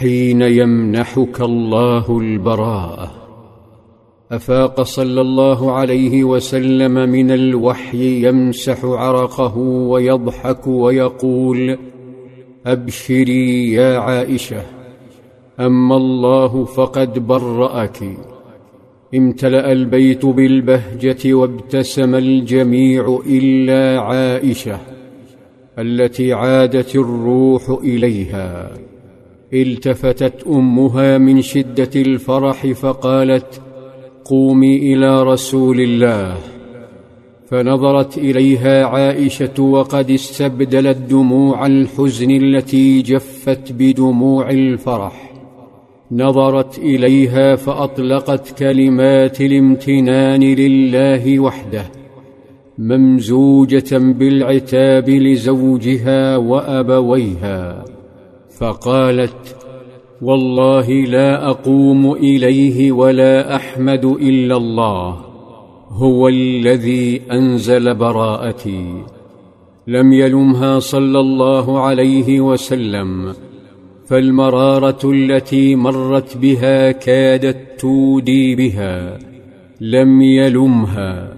حين يمنحك الله البراءة. أفاق صلى الله عليه وسلم من الوحي يمسح عرقه ويضحك ويقول أبشري يا عائشة أما الله فقد برأك. امتلأ البيت بالبهجة وابتسم الجميع إلا عائشة التي عادت الروح إليها. التفتت أمها من شدة الفرح فقالت قومي إلى رسول الله. فنظرت إليها عائشة وقد استبدلت دموع الحزن التي جفت بدموع الفرح. نظرت إليها فأطلقت كلمات الامتنان لله وحده ممزوجة بالعتاب لزوجها وأبويها. فقالت والله لا أقوم إليه ولا أحمد إلا الله هو الذي أنزل براءتي. لم يلمها صلى الله عليه وسلم فالمرارة التي مرت بها كادت تودي بها لم يلمها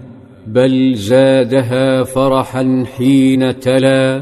بل زادها فرحا حين تلا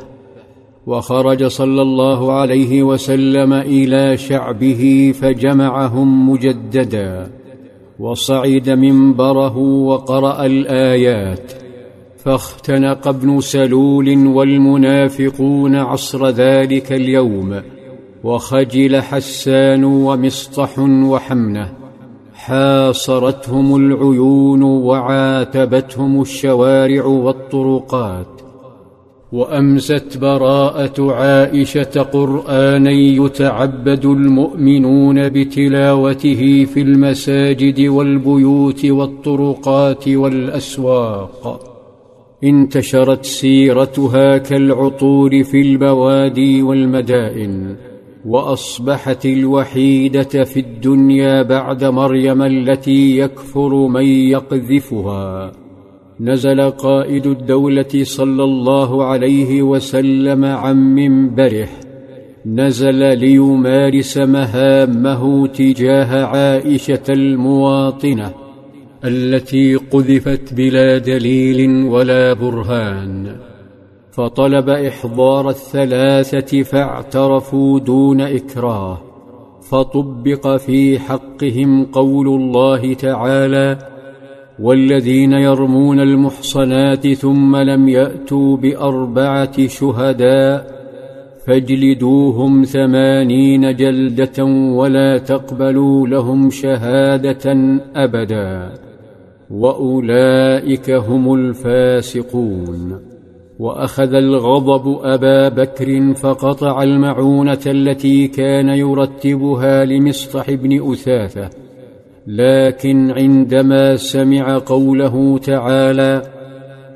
وخرج صلى الله عليه وسلم إلى شعبه فجمعهم مجددا وصعد منبره وقرأ الآيات فاختنق ابن سلول والمنافقون عصر ذلك اليوم وخجل حسان ومصطح وحمنة حاصرتهم العيون وعاتبتهم الشوارع والطرقات. وأمست براءة عائشة قرانا يتعبد المؤمنون بتلاوته في المساجد والبيوت والطرقات والأسواق. انتشرت سيرتها كالعطور في البوادي والمدائن وأصبحت الوحيدة في الدنيا بعد مريم التي يكفر من يقذفها. نزل قائد الدولة صلى الله عليه وسلم عن منبره. نزل ليمارس مهامه تجاه عائشة المواطنة التي قذفت بلا دليل ولا برهان. فطلب إحضار الثلاثة فاعترفوا دون إكراه. فطبق في حقهم قول الله تعالى والذين يرمون المحصنات ثم لم يأتوا بأربعة شهداء فاجلدوهم ثمانين جلدة ولا تقبلوا لهم شهادة أبدا. وأولئك هم الفاسقون. وأخذ الغضب أبا بكر فقطع المعونة التي كان يرتبها لمصطح بن أثاثة لكن عندما سمع قوله تعالى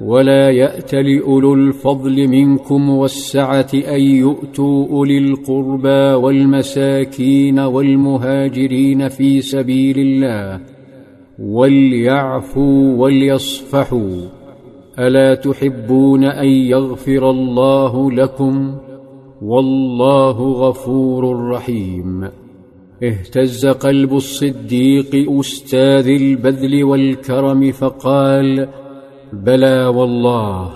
ولا يأت لأولو الفضل منكم والسعة أن يؤتوا أولي القربى والمساكين والمهاجرين في سبيل الله وليعفوا وليصفحوا ألا تحبون أن يغفر الله لكم والله غفور رحيم اهتز قلب الصديق أستاذ البذل والكرم فقال بلى والله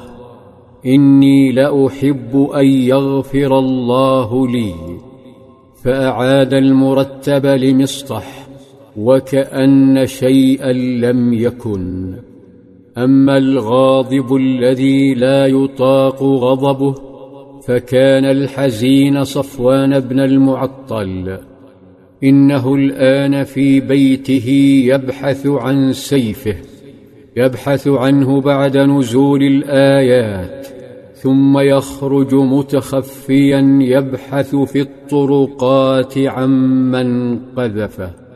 إني لأحب أن يغفر الله لي. فأعاد المرتب لمصطح وكأن شيئا لم يكن. أما الغاضب الذي لا يطاق غضبه فكان الحزين صفوان بن المعطل. إنه الآن في بيته يبحث عن سيفه يبحث عنه بعد نزول الآيات ثم يخرج متخفيا يبحث في الطرقات عمن قذفه.